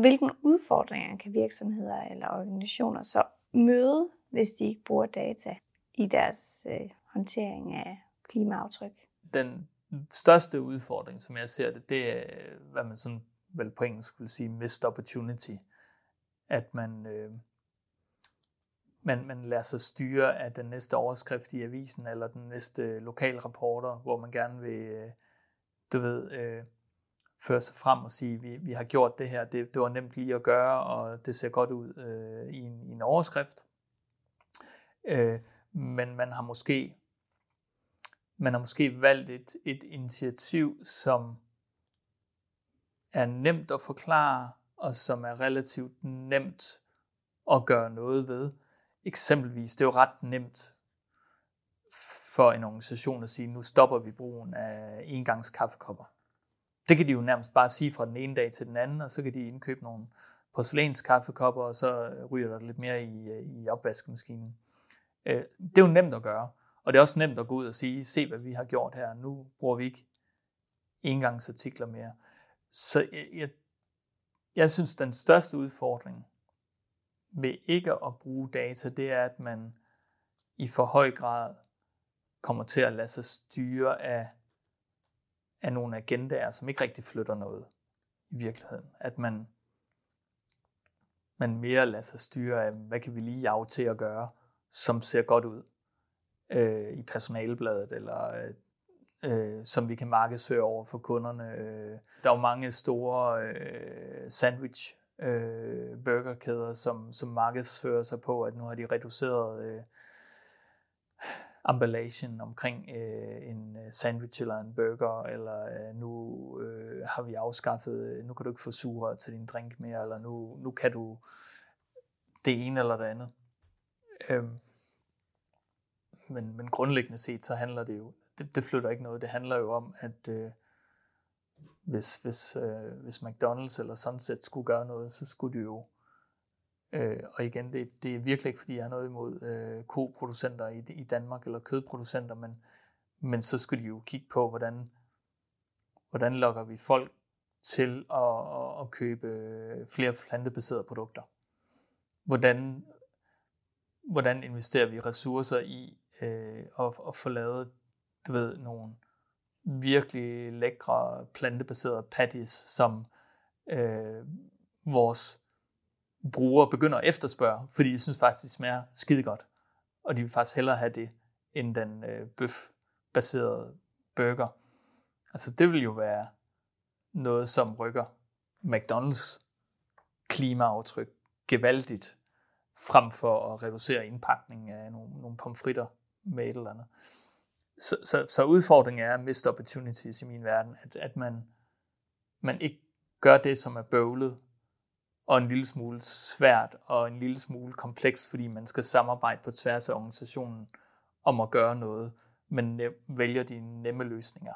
hvilken udfordringer kan virksomheder eller organisationer så møde, hvis de ikke bruger data i deres øh, håndtering af klimaaftryk? Den største udfordring, som jeg ser det, det er, hvad man sådan vel på engelsk vil sige missed opportunity. At man, øh, man, man lader sig styre af den næste overskrift i avisen, eller den næste øh, lokalreporter, hvor man gerne vil, øh, du ved, øh, føre sig frem og sige, vi, vi har gjort det her, det, det var nemt lige at gøre, og det ser godt ud øh, i, en, i en overskrift. Øh, men man har måske man har måske valgt et, et initiativ, som er nemt at forklare, og som er relativt nemt at gøre noget ved. Eksempelvis, det er jo ret nemt for en organisation at sige, nu stopper vi brugen af engangskaffekopper. Det kan de jo nærmest bare sige fra den ene dag til den anden, og så kan de indkøbe nogle porcelænskaffekopper, og så øh, ryger der lidt mere i, øh, i opvaskemaskinen. Øh, det er jo nemt at gøre, og det er også nemt at gå ud og sige, se hvad vi har gjort her, nu bruger vi ikke engangsartikler mere. Så jeg, jeg, jeg synes, den største udfordring ved ikke at bruge data, det er, at man i for høj grad kommer til at lade sig styre af, af nogle agendaer, som ikke rigtig flytter noget i virkeligheden. At man, man mere lader sig styre af, hvad kan vi lige jage til at gøre, som ser godt ud øh, i personalebladet, eller øh, øh, som vi kan markedsføre over for kunderne. Øh, der er jo mange store øh, sandwich øh, burgerkæder, som, som markedsfører sig på, at nu har de reduceret øh, emballagen omkring øh, en øh, sandwich eller en burger, eller øh, nu øh, har vi afskaffet, øh, nu kan du ikke få sugerør til din drink mere, eller nu, nu kan du det ene eller det andet. Øh, men, men grundlæggende set, så handler det jo, det, det flytter ikke noget. Det handler jo om, at øh, hvis, hvis, øh, hvis McDonald's eller Sunset skulle gøre noget, så skulle de jo, øh, og igen, det, det er virkelig ikke, fordi jeg er noget imod øh, koproducenter i, i Danmark, eller kødproducenter, men, men så skulle de jo kigge på, hvordan, hvordan lokker vi folk til at, at købe flere plantebaserede produkter. Hvordan, hvordan investerer vi ressourcer i øh, at, at få lavet du ved, nogle virkelig lækre plantebaserede patties, som øh, vores brugere begynder at efterspørge, fordi de synes faktisk, det smager skide godt. Og de vil faktisk hellere have det, end den øh, bøf-baserede burger. Altså det vil jo være noget, som rykker McDonald's klimaaftryk gevaldigt, frem for at reducere indpakningen af nogle, nogle pomfritter med et eller andet. Så, så, så udfordringen er missed opportunities i min verden, at, at man, man ikke gør det, som er bøvlet, og en lille smule svært, og en lille smule kompleks, fordi man skal samarbejde på tværs af organisationen om at gøre noget, men vælger de nemme løsninger.